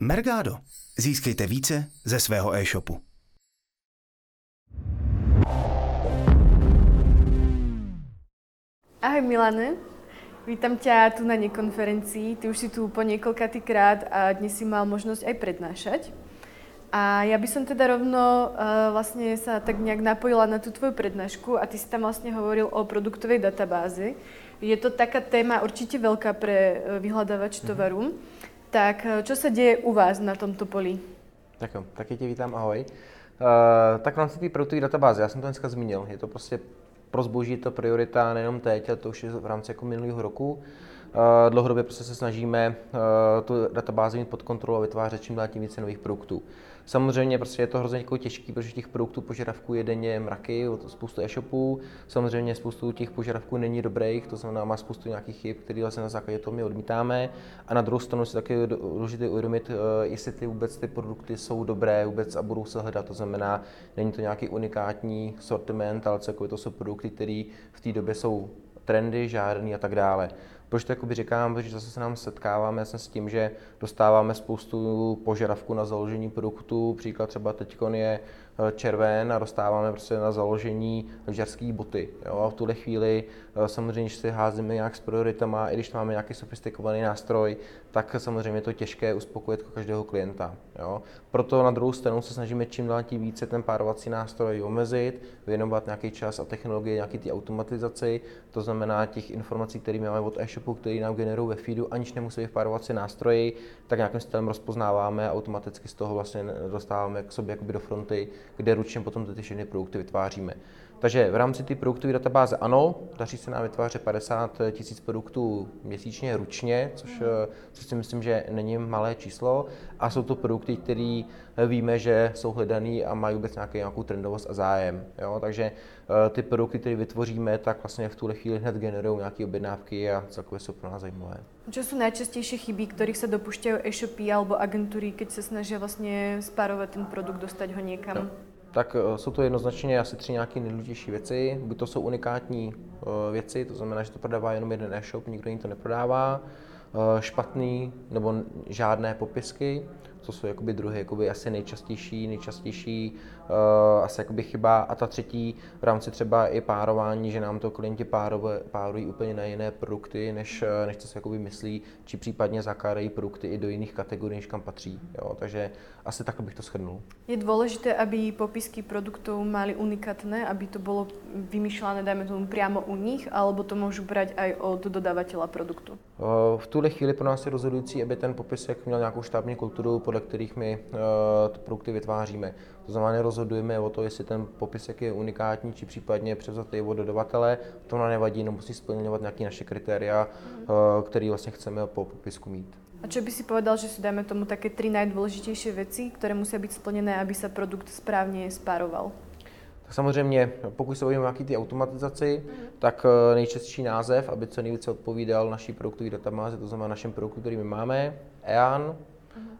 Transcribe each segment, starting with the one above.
Mergado. Získejte více ze svého e-shopu. Ahoj Milane, vítam ťa tu na nekonferencii. Ty už si tu po niekoľkatý a dnes si mal možnosť aj prednášať. A ja by som teda rovno uh, vlastne sa tak nejak napojila na tú tvoju prednášku a ty si tam vlastne hovoril o produktovej databáze. Je to taká téma určite veľká pre uh, vyhľadávač mhm. tovaru. Mm-hmm. Tak uh, čo sa deje u vás na tomto poli? Tak jo, taky tě vítám, ahoj. Uh, tak v rámci té produktové databáze, já jsem to dneska zmínil, je to prostě pro zboží to priorita nejenom teď, ale to už je v rámci jako minulého roku. Dlouhodobě prostě se snažíme uh, tu databázi mít pod kontrolou a vytvářet čím dál tím více nových produktů. Samozřejmě prostě je to hrozně jako těžký, protože těch produktů požadavků je denně mraky, spoustu e-shopů. Samozřejmě spoustu těch požadavků není dobrých, to znamená má spoustu nějakých chyb, které vlastně na základě toho my odmítáme. A na druhou stranu si taky důležité uvědomit, eh, jestli ty vůbec ty produkty jsou dobré vůbec a budou se hledat. To znamená, není to nějaký unikátní sortiment, ale celkově to jsou produkty, které v té době jsou trendy, žádný a tak dále. Proč to jakoby říkám, protože zase se nám setkáváme s tím, že dostáváme spoustu požadavků na založení produktu, příklad třeba teď je červen a dostáváme prostě na založení lyžařské boty. Jo? A v tuhle chvíli eh, samozřejmě, když si házíme nějak s prioritama, i když máme nějaký sofistikovaný nástroj, tak samozřejmě je to těžké uspokojit každého klienta. Jo? Proto na druhou stranu se snažíme čím dál tím více ten párovací nástroj omezit, věnovat nějaký čas a technologie nějaký ty automatizaci, to znamená těch informací, které máme od e-shopu, které nám generují ve feedu, aniž nemusí v párovací nástroji, tak nějakým stylem rozpoznáváme a automaticky z toho vlastně dostáváme k sobě do fronty kde ručně potom ty všechny produkty vytváříme. Takže v rámci té produktové databáze ano, daří se nám vytvářet 50 tisíc produktů měsíčně ručně, což, eh, což si myslím, že není malé číslo. A jsou to produkty, které víme, že jsou hledané a mají vůbec nějaký, nějakou trendovost a zájem. Jo? Takže eh, ty produkty, které vytvoříme, tak vlastně v tuhle chvíli hned generují nějaké objednávky a celkově jsou pro nás zajímavé. Co jsou nejčastější chyby, kterých se dopušťají e-shopy alebo agentury, keď se snaží vlastně spárovat ten produkt, dostat ho někam? No tak eh, jsou to jednoznačně asi tři nějaké nejdůležitější věci. Buď to jsou unikátní eh, věci, to znamená, že to prodává jenom jeden e-shop, nikdo jiný to neprodává. Eh, špatný nebo žádné popisky, to jsou jakoby druhy jakoby asi nejčastější, nejčastější uh, asi jakoby chyba. A ta třetí v rámci třeba i párování, že nám to klienti párové, párují úplně na jiné produkty, než, eh, než co se jakoby myslí, či případně zakládají produkty i do jiných kategorií, než kam patří. Jo? Takže asi tak bych to shrnul. Je důležité, aby popisky produktů mali unikátné, aby to bylo vymýšlené, dajme tomu, přímo u nich, alebo to můžu brát i od dodavatele produktu? Uh, v tuhle chvíli pro nás je rozhodující, aby ten popisek měl nějakou štábní kulturu, podle kterých my uh, produkty vytváříme. To znamená, nerozhodujeme o to, jestli ten popisek je unikátní, či případně převzatý od dodavatele. To nám nevadí, no musí splňovat nějaké naše kritéria, uh, které vlastně chceme po popisku mít. A čo by si povedal, že si dáme tomu také tři nejdůležitější věci, které musí být splněné, aby se produkt správně spároval? Tak samozřejmě, pokud se bavíme o nějaké ty automatizaci, mm. tak eh, nejčastější název, aby co nejvíce odpovídal naší produktové databázi, to znamená našem produktu, který my máme, EAN,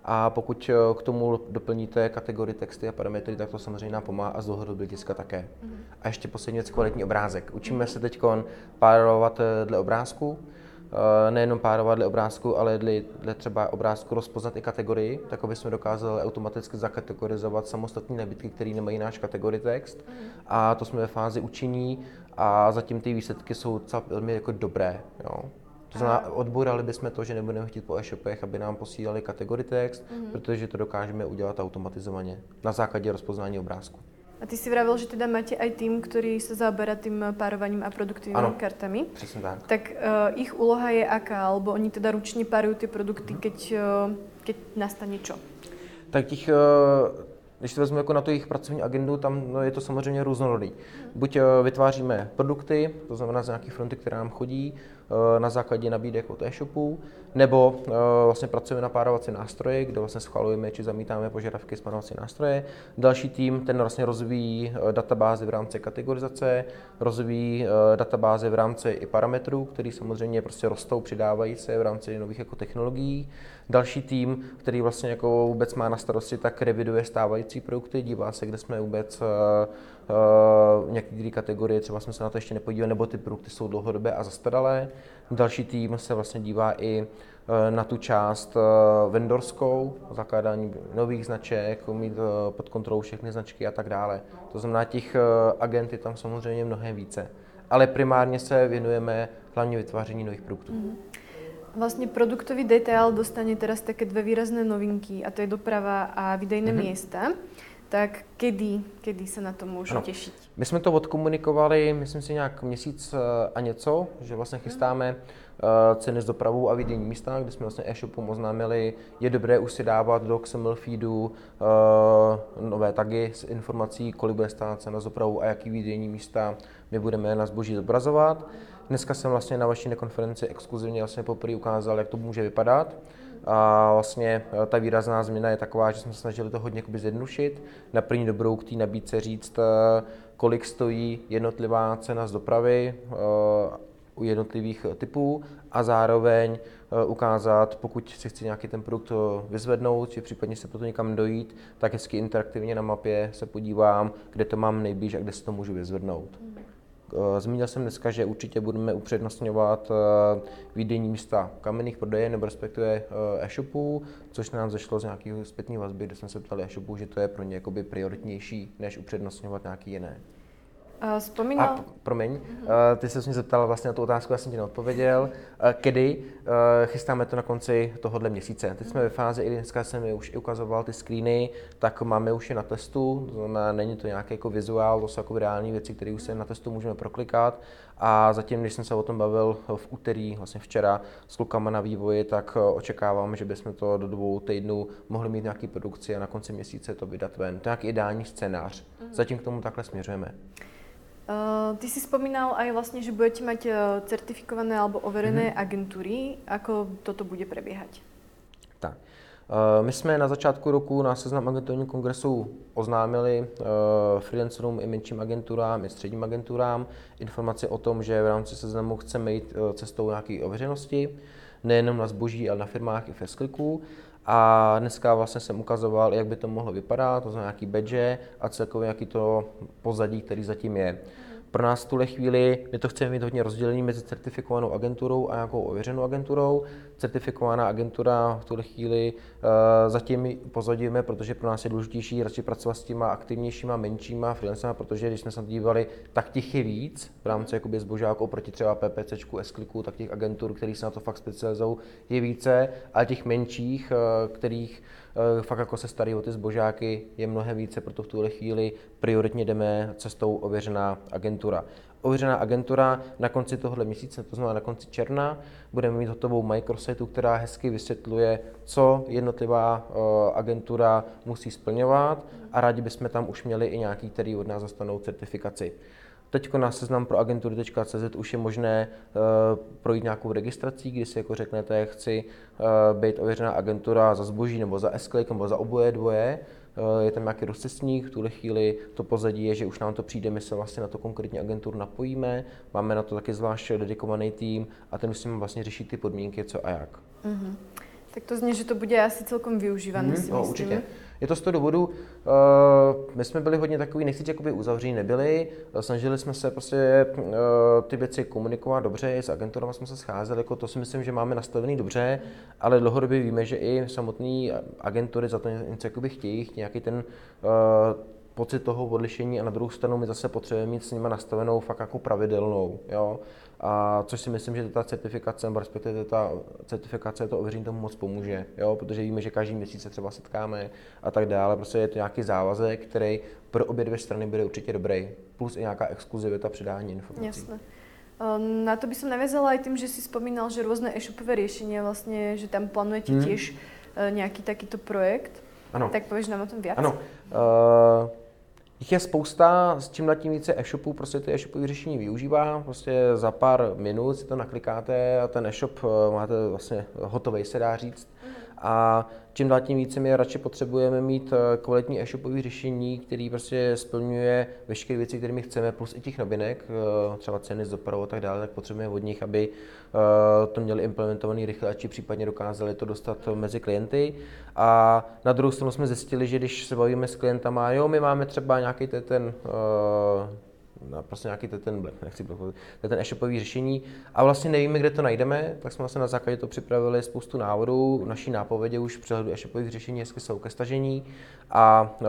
a pokud eh, k tomu doplníte kategorii texty a parametry, tak to samozřejmě nám pomáhá a z dlouhodobého hlediska také. Mm. A ještě poslední věc, kvalitní obrázek. Učíme se teď párovat eh, dle obrázku, eh, nejenom párovat dle obrázku, ale dle, dle třeba obrázku rozpoznat i kategorii, tak aby jsme dokázali automaticky zakategorizovat samostatné nabídky, které nemají náš kategorii text. Mm. A to jsme ve fázi učení a zatím ty výsledky jsou velmi jako dobré. Jo. To znamená, odbourali bychom to, že nebudeme chtít po e-shopech, aby nám posílali kategorii text, mm-hmm. protože to dokážeme udělat automatizovaně na základě rozpoznání obrázku. A ty si vravil, že teda máte aj tým, který se zaoberá tím párovaním a produktovými ano, kartami. přesně tak. Tak uh, ich úloha je aká? Alebo oni teda ručně párují ty produkty, mm-hmm. keď, uh, keď nastane čo? Tak těch uh, když to vezmu jako na tu jejich pracovní agendu, tam no, je to samozřejmě různorodý. Buď vytváříme produkty, to znamená z nějaké fronty, které nám chodí, na základě nabídek od e-shopů, nebo eh, vlastně pracujeme na párovací nástroje, kde vlastně schvalujeme či zamítáme požadavky z párovací nástroje. Další tým, ten vlastně rozvíjí eh, databázy v rámci kategorizace, rozvíjí databáze v rámci i parametrů, které samozřejmě prostě rostou, přidávají se v rámci nových jako technologií. Další tým, který vlastně jako vůbec má na starosti, tak reviduje stávající produkty, dívá se, kde jsme vůbec některé kategorie, třeba jsme se na to ještě nepodívali, nebo ty produkty jsou dlouhodobé a zastaralé. Další tým se vlastně dívá i na tu část vendorskou, zakládání nových značek, mít pod kontrolou všechny značky a tak dále. To znamená, těch agent je tam samozřejmě mnohem více. Ale primárně se věnujeme hlavně vytváření nových produktů. Mm-hmm. Vlastne produktový detail dostane teraz také dve výrazné novinky a to je doprava a výdejné mm-hmm. miesta. Tak kedy, kedy se na to můžu ano. těšit? My jsme to odkomunikovali, myslím si nějak měsíc eh, a něco, že vlastně chystáme uh, ceny z dopravou a výdejní místa, kde jsme vlastně e-shopům oznámili, je dobré už si dávat do XML feedu uh, nové tagy s informací, kolik bude stát cena z dopravou a jaký výdejní místa my budeme na zboží zobrazovat. Dneska jsem vlastně na vaší konferenci exkluzivně vlastně poprvé ukázal, jak to může vypadat. A vlastně eh, ta výrazná změna je taková, že jsme se snažili to hodně zjednodušit. Na první dobrou k té nabídce říct, eh, kolik stojí jednotlivá cena z dopravy eh, u jednotlivých typů a zároveň ukázat, pokud si chci nějaký ten produkt vyzvednout, či případně se proto někam dojít, tak hezky interaktivně na mapě se podívám, kde to mám nejblíž a kde si to můžu vyzvednout. Eh, zmínil jsem dneska, že určitě budeme upřednostňovat eh, výdejní místa kamenných prodeje nebo respektive eh, e-shopů, což nám zašlo z nějakého zpětné vazby, kde jsme se ptali e-shopů, že to je pro ně jakoby prioritnější, než upřednostňovat nějaký jiné. Uh, vzpomínal... A, promiň, uh, ty se mě zeptal vlastně na tu otázku, já jsem ti neodpověděl. Uh, kedy? Uh, chystáme to na konci tohohle měsíce. Teď jsme ve fázi, i dneska jsem mi už ukazoval ty screeny, tak máme už je na testu, to znamená, není to nějaký jako vizuál, to jsou jako reální věci, které už se na testu můžeme proklikat. A zatím, když jsem se o tom bavil v úterý, vlastně včera, s klukama na vývoji, tak očekávám, že bychom to do dvou týdnů mohli mít nějaký produkci a na konci měsíce to vydat ven. To je nějaký ideální scénář. Mhm. Zatím k tomu takhle směřujeme. Uh, ty si spomínal aj vlastne, že budete mať uh, certifikované alebo overené mm-hmm. agentúry. Ako toto bude prebiehať? Tak. Uh, my jsme na začátku roku na seznam agenturního kongresu oznámili freelancerům i menším agenturám, i středním agenturám informace o tom, že v rámci seznamu chceme jít cestou nějaké ověřenosti, nejenom na zboží, ale na firmách i v Eskliku. A dneska vlastně jsem ukazoval, jak by to mohlo vypadat, to znamená nějaký badge a celkově jaký to pozadí, který zatím je. Pro nás v tuhle chvíli my to chceme mít hodně rozdělení mezi certifikovanou agenturou a nějakou ověřenou agenturou. Certifikovaná agentura v tuhle chvíli uh, zatím pozadíme, protože pro nás je důležitější radši pracovat s těma aktivnějšíma, menšíma freelancema, protože když jsme se dívali, tak těch je víc v rámci jakoby zbožáku oproti třeba PPC, s tak těch agentur, které se na to fakt specializují, je více, ale těch menších, uh, kterých Eh, fakt jako se starají o ty zbožáky, je mnohem více, proto v tuhle chvíli prioritně jdeme cestou ověřená agentura. Ověřená agentura na konci tohoto měsíce, to znamená na konci června, budeme mít hotovou microsite, která hezky vysvětluje, co jednotlivá eh, agentura musí splňovat a rádi bychom tam už měli i nějaký, který od nás dostanou certifikaci. Teď na seznam pro agentury.cz už je možné uh, projít nějakou registrací, kdy si jako řeknete, chci uh, být ověřená agentura za zboží nebo za s nebo za oboje dvoje. Uh, je tam nějaký rozcestník, v tuhle chvíli to pozadí je, že už nám to přijde, my se vlastně na to konkrétní agenturu napojíme, máme na to taky zvlášť dedikovaný tým a ten musíme vlastně řešit ty podmínky, co a jak. Mm-hmm. Tak to zní, že to bude asi celkom využívané, mm-hmm, si no, myslím. Určitě. Je to z toho důvodu, uh, my jsme byli hodně takový, nechci jakoby uzavření nebyli, snažili jsme se prostě uh, ty věci komunikovat dobře, s agenturama jsme se scházeli, jako to si myslím, že máme nastavený dobře, ale dlouhodobě víme, že i samotné agentury za to něco jakoby chtějí, nějaký ten pocit toho odlišení a na druhou stranu my zase potřebujeme mít s nimi nastavenou fakt jako pravidelnou, jo. A což si myslím, že ta certifikace, nebo respektive ta certifikace to ověření tomu moc pomůže, jo, protože víme, že každý měsíc se třeba setkáme a tak dále. Prostě je to nějaký závazek, který pro obě dvě strany bude určitě dobrý. Plus i nějaká exkluzivita předání informací. Jasne. Ehm, na to by som naviazala aj tým, že si spomínal, že rôzne e-shopové riešenia, vlastne, že tam plánujete hmm. tiež eh, nejaký takýto projekt. Ano. Tak pověš nám o tom viac. Ano. Uh, Jich je spousta, s čím tím více e-shopů prostě ty e-shopové řešení využívá. Prostě za pár minut si to naklikáte a ten e-shop eh, máte vlastně hotový, se dá říct. A čím dál tím více my radši potřebujeme mít eh, kvalitní e-shopové řešení, který prostě splňuje veškeré věci, které my chceme, plus i těch novinek, eh, třeba ceny z dopravu a tak dále, tak potřebujeme od nich, aby to měli implementovaný rychle, či případně dokázali to dostat mezi klienty. A na druhou stranu jsme zjistili, že když se bavíme s klientama, jo, my máme třeba nějaký ten na prostě nějaký ten nechci ten e-shopový řešení. A vlastně nevíme, kde to najdeme, tak jsme vlastně na základě to připravili spoustu návodů, naší nápovědě už přehledu e-shopových řešení hezky jsou ke stažení a uh,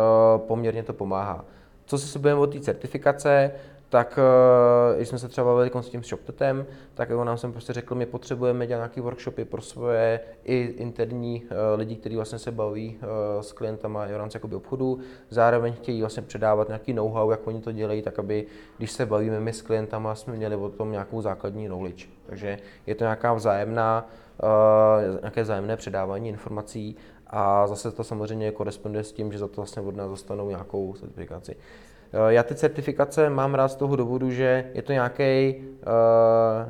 poměrně to pomáhá. Co si budeme od té certifikace, tak eh, když jsme se třeba bavili s tím ShopTetem, tak on nám jsem prostě řekl, my potřebujeme dělat nějaké workshopy pro svoje i interní eh, lidi, kteří vlastně se baví eh, s klientama i v rámci obchodu, zároveň chtějí vlastně předávat nějaký know-how, jak oni to dělají, tak aby když se bavíme my s klientama, jsme měli o tom nějakou základní knowledge. Takže je to nějaká vzájemná, nějaké vzájemné předávání informací a zase to samozřejmě koresponduje s tím, že za to vlastně od nás dostanou nějakou certifikaci. Eh, já ty certifikace mám rád z toho důvodu, že je to nějaký uh,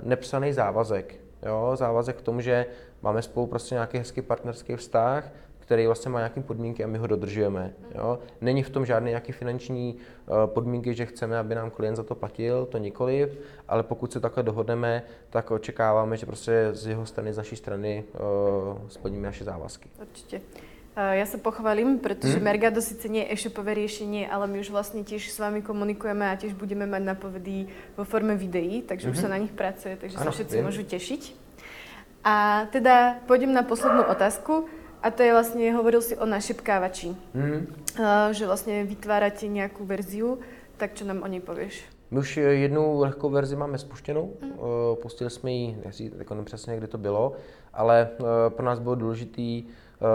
nepsaný závazek. Jo? Závazek k tomu, že máme spolu prostě nějaký hezký partnerský vztah, který vlastně má nějaké podmínky a my ho dodržujeme. Jo? Není v tom žádné nějaké finanční uh, podmínky, že chceme, aby nám klient za to platil, to nikoliv, ale pokud se takhle dohodneme, tak očekáváme, že prostě z jeho strany, z naší strany uh, splníme naše závazky. Určitě. Ja sa pochválim, pretože hmm. Mergado síce nie je e-shopové riešenie, ale my už vlastne tiež s vami komunikujeme a tiež budeme mať napovedy vo forme videí, takže hmm. už sa mhm. na nich pracuje, takže ano, sa všetci viem. môžu tešiť. A teda pôjdem na poslednú otázku. A to je vlastne, hovoril si o našepkávači. Uh, že vlastne vytvárate nejakú verziu, tak čo nám o nej povieš? My už jednu lehkou verzi máme spuštěnou, mm. pustili jsme ji, nechci jako přesně, kde to bylo, ale pro nás bylo důležité Eh,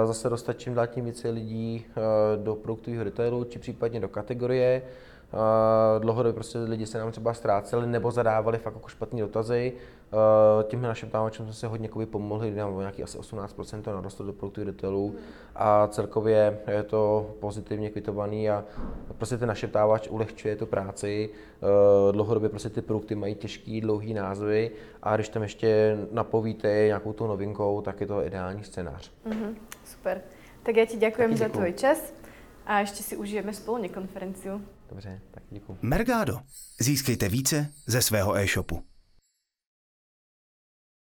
zase dostat čím dál tím více lidí eh, do produktového retailu, či případně do kategorie. Eh, dlouhodobě prostě lidi se nám třeba ztráceli nebo zadávali fakt jako špatné dotazy. Tím našim támačem jsme se hodně pomohli, kdy nám nějaký asi 18% to narostlo do produktů detailů a celkově je to pozitivně kvitovaný a prostě ten naše ptávač ulehčuje tu práci. Dlouhodobě prostě ty produkty mají těžký, dlouhý názvy a když tam ještě napovíte nějakou tu novinkou, tak je to ideální scénář. Mm-hmm. Super. Tak já ti děkuji za tvůj čas a ještě si užijeme spolu konferenci. Dobře, tak děkuji. Mergado. Získejte více ze svého e-shopu.